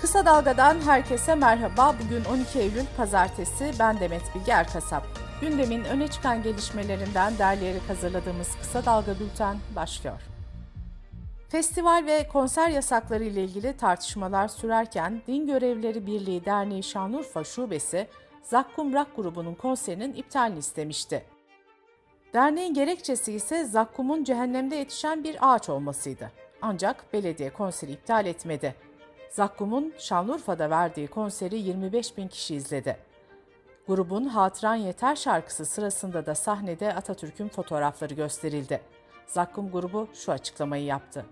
Kısa Dalga'dan herkese merhaba. Bugün 12 Eylül Pazartesi. Ben Demet Bilge Erkasap. Gündemin öne çıkan gelişmelerinden derleyerek hazırladığımız Kısa Dalga Bülten başlıyor. Festival ve konser yasakları ile ilgili tartışmalar sürerken Din Görevlileri Birliği Derneği Şanlıurfa Şubesi, Zakkum Rock grubunun konserinin iptalini istemişti. Derneğin gerekçesi ise Zakkum'un cehennemde yetişen bir ağaç olmasıydı. Ancak belediye konseri iptal etmedi. Zakkum'un Şanlıurfa'da verdiği konseri 25 bin kişi izledi. Grubun Hatıran Yeter şarkısı sırasında da sahnede Atatürk'ün fotoğrafları gösterildi. Zakkum grubu şu açıklamayı yaptı.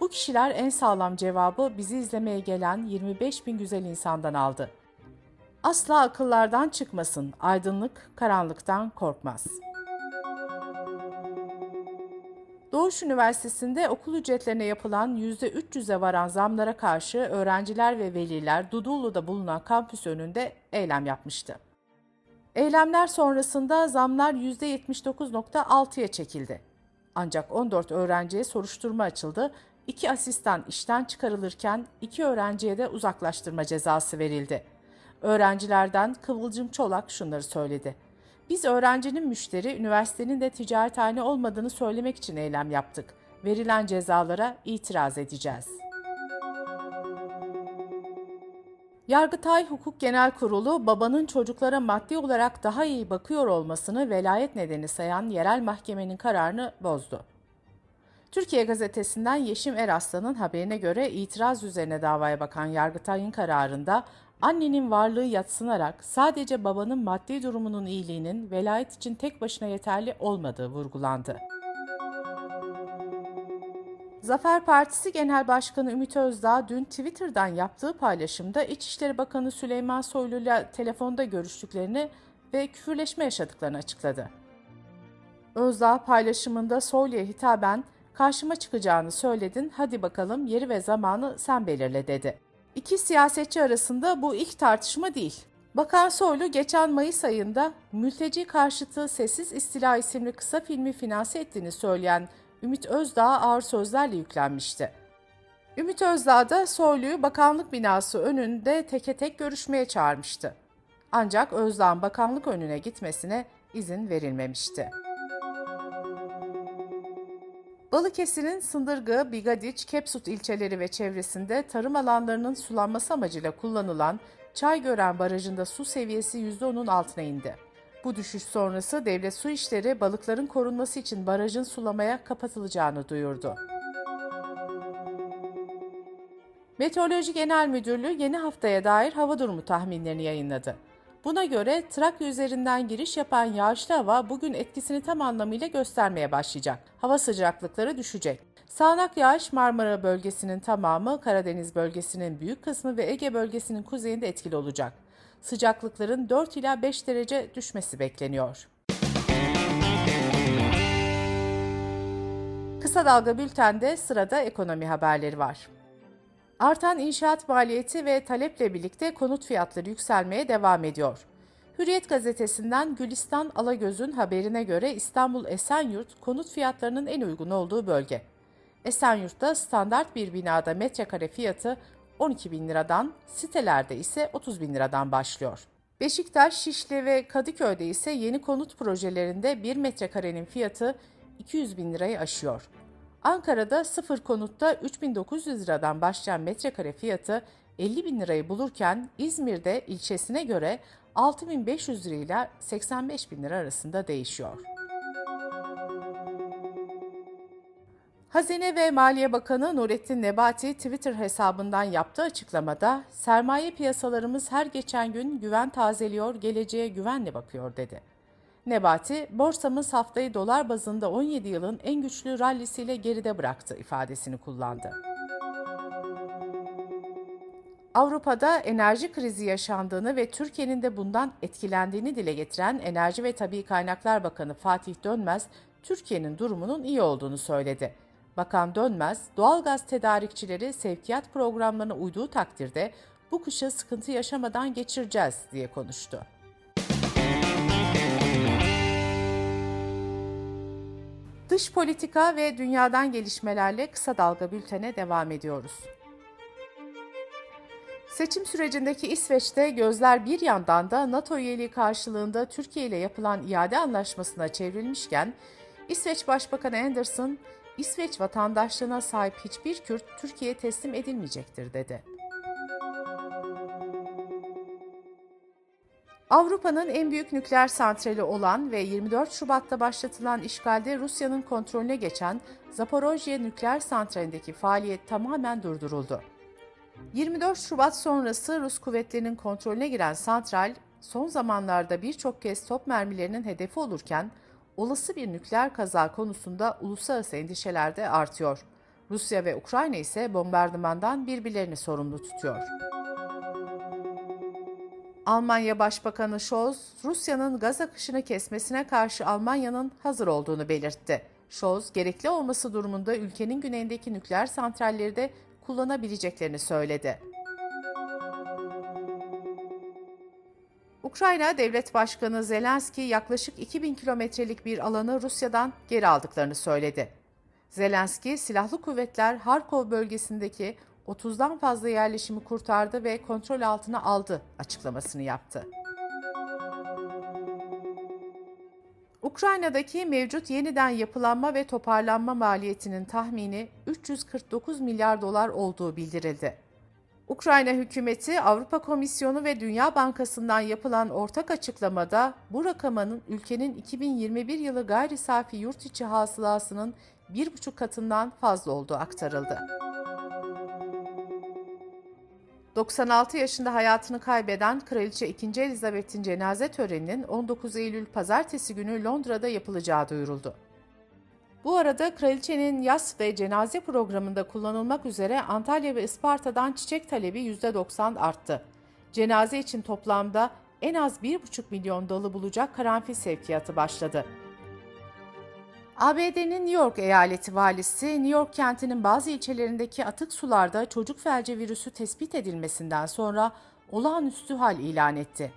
Bu kişiler en sağlam cevabı bizi izlemeye gelen 25 bin güzel insandan aldı. Asla akıllardan çıkmasın, aydınlık karanlıktan korkmaz.'' Doğuş Üniversitesi'nde okul ücretlerine yapılan %300'e varan zamlara karşı öğrenciler ve veliler Dudullu'da bulunan kampüs önünde eylem yapmıştı. Eylemler sonrasında zamlar %79.6'ya çekildi. Ancak 14 öğrenciye soruşturma açıldı, 2 asistan işten çıkarılırken 2 öğrenciye de uzaklaştırma cezası verildi. Öğrencilerden Kıvılcım Çolak şunları söyledi. Biz öğrencinin müşteri, üniversitenin de ticarethane olmadığını söylemek için eylem yaptık. Verilen cezalara itiraz edeceğiz. Yargıtay Hukuk Genel Kurulu, babanın çocuklara maddi olarak daha iyi bakıyor olmasını velayet nedeni sayan yerel mahkemenin kararını bozdu. Türkiye Gazetesi'nden Yeşim Eraslan'ın haberine göre itiraz üzerine davaya bakan Yargıtay'ın kararında annenin varlığı yatsınarak sadece babanın maddi durumunun iyiliğinin velayet için tek başına yeterli olmadığı vurgulandı. Zafer Partisi Genel Başkanı Ümit Özdağ dün Twitter'dan yaptığı paylaşımda İçişleri Bakanı Süleyman Soylu ile telefonda görüştüklerini ve küfürleşme yaşadıklarını açıkladı. Özdağ paylaşımında Soylu'ya hitaben karşıma çıkacağını söyledin hadi bakalım yeri ve zamanı sen belirle dedi. İki siyasetçi arasında bu ilk tartışma değil. Bakan Soylu geçen Mayıs ayında mülteci karşıtı Sessiz İstila isimli kısa filmi finanse ettiğini söyleyen Ümit Özdağ ağır sözlerle yüklenmişti. Ümit Özdağ da Soylu'yu bakanlık binası önünde teke tek görüşmeye çağırmıştı. Ancak Özdağ'ın bakanlık önüne gitmesine izin verilmemişti. Balıkesir'in Sındırgı, Bigadiç, Kepsut ilçeleri ve çevresinde tarım alanlarının sulanması amacıyla kullanılan Çaygören Barajı'nda su seviyesi %10'un altına indi. Bu düşüş sonrası Devlet Su İşleri balıkların korunması için barajın sulamaya kapatılacağını duyurdu. Meteoroloji Genel Müdürlüğü yeni haftaya dair hava durumu tahminlerini yayınladı. Buna göre Trakya üzerinden giriş yapan yağışlı hava bugün etkisini tam anlamıyla göstermeye başlayacak. Hava sıcaklıkları düşecek. Sağanak yağış Marmara bölgesinin tamamı, Karadeniz bölgesinin büyük kısmı ve Ege bölgesinin kuzeyinde etkili olacak. Sıcaklıkların 4 ila 5 derece düşmesi bekleniyor. Kısa Dalga Bülten'de sırada ekonomi haberleri var. Artan inşaat maliyeti ve taleple birlikte konut fiyatları yükselmeye devam ediyor. Hürriyet gazetesinden Gülistan Alagöz'ün haberine göre İstanbul Esenyurt konut fiyatlarının en uygun olduğu bölge. Esenyurt'ta standart bir binada metrekare fiyatı 12 bin liradan, sitelerde ise 30 bin liradan başlıyor. Beşiktaş, Şişli ve Kadıköy'de ise yeni konut projelerinde 1 metrekarenin fiyatı 200 bin lirayı aşıyor. Ankara'da sıfır konutta 3900 liradan başlayan metrekare fiyatı 50 bin lirayı bulurken İzmir'de ilçesine göre 6500 lira ile 85 bin lira arasında değişiyor. Hazine ve Maliye Bakanı Nurettin Nebati Twitter hesabından yaptığı açıklamada sermaye piyasalarımız her geçen gün güven tazeliyor, geleceğe güvenle bakıyor dedi. Nebati, borsamız haftayı dolar bazında 17 yılın en güçlü rallisiyle geride bıraktı ifadesini kullandı. Avrupa'da enerji krizi yaşandığını ve Türkiye'nin de bundan etkilendiğini dile getiren Enerji ve Tabi Kaynaklar Bakanı Fatih Dönmez, Türkiye'nin durumunun iyi olduğunu söyledi. Bakan Dönmez, doğalgaz tedarikçileri sevkiyat programlarına uyduğu takdirde bu kışı sıkıntı yaşamadan geçireceğiz diye konuştu. Dış politika ve dünyadan gelişmelerle kısa dalga bültene devam ediyoruz. Seçim sürecindeki İsveç'te gözler bir yandan da NATO üyeliği karşılığında Türkiye ile yapılan iade anlaşmasına çevrilmişken, İsveç Başbakanı Anderson, İsveç vatandaşlığına sahip hiçbir Kürt Türkiye'ye teslim edilmeyecektir dedi. Avrupa'nın en büyük nükleer santrali olan ve 24 Şubat'ta başlatılan işgalde Rusya'nın kontrolüne geçen Zaporojye nükleer santralindeki faaliyet tamamen durduruldu. 24 Şubat sonrası Rus kuvvetlerinin kontrolüne giren santral, son zamanlarda birçok kez top mermilerinin hedefi olurken, olası bir nükleer kaza konusunda uluslararası endişeler de artıyor. Rusya ve Ukrayna ise bombardımandan birbirlerini sorumlu tutuyor. Almanya Başbakanı Scholz, Rusya'nın gaz akışını kesmesine karşı Almanya'nın hazır olduğunu belirtti. Scholz, gerekli olması durumunda ülkenin güneyindeki nükleer santralleri de kullanabileceklerini söyledi. Ukrayna Devlet Başkanı Zelenski yaklaşık 2000 kilometrelik bir alanı Rusya'dan geri aldıklarını söyledi. Zelenski, silahlı kuvvetler Harkov bölgesindeki 30'dan fazla yerleşimi kurtardı ve kontrol altına aldı açıklamasını yaptı. Ukrayna'daki mevcut yeniden yapılanma ve toparlanma maliyetinin tahmini 349 milyar dolar olduğu bildirildi. Ukrayna hükümeti, Avrupa Komisyonu ve Dünya Bankası'ndan yapılan ortak açıklamada bu rakamın ülkenin 2021 yılı gayri safi yurt içi hasılasının 1,5 katından fazla olduğu aktarıldı. 96 yaşında hayatını kaybeden Kraliçe 2. Elizabeth'in cenaze töreninin 19 Eylül pazartesi günü Londra'da yapılacağı duyuruldu. Bu arada kraliçenin yas ve cenaze programında kullanılmak üzere Antalya ve Isparta'dan çiçek talebi %90 arttı. Cenaze için toplamda en az 1,5 milyon dalı bulacak karanfil sevkiyatı başladı. ABD'nin New York eyaleti valisi, New York kentinin bazı ilçelerindeki atık sularda çocuk felci virüsü tespit edilmesinden sonra olağanüstü hal ilan etti.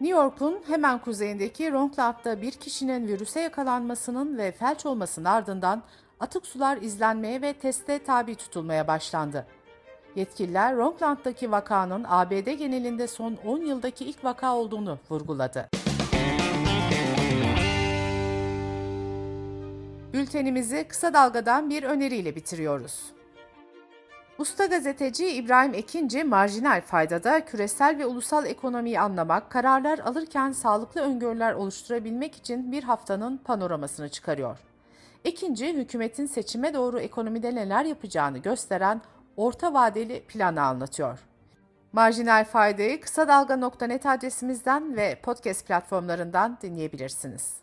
New York'un hemen kuzeyindeki Rockland'da bir kişinin virüse yakalanmasının ve felç olmasının ardından atık sular izlenmeye ve teste tabi tutulmaya başlandı. Yetkililer Rockland'daki vakanın ABD genelinde son 10 yıldaki ilk vaka olduğunu vurguladı. Bültenimizi kısa dalgadan bir öneriyle bitiriyoruz. Usta gazeteci İbrahim Ekinci, marjinal faydada küresel ve ulusal ekonomiyi anlamak, kararlar alırken sağlıklı öngörüler oluşturabilmek için bir haftanın panoramasını çıkarıyor. Ekinci, hükümetin seçime doğru ekonomide neler yapacağını gösteren orta vadeli planı anlatıyor. Marjinal faydayı kısa dalga.net adresimizden ve podcast platformlarından dinleyebilirsiniz.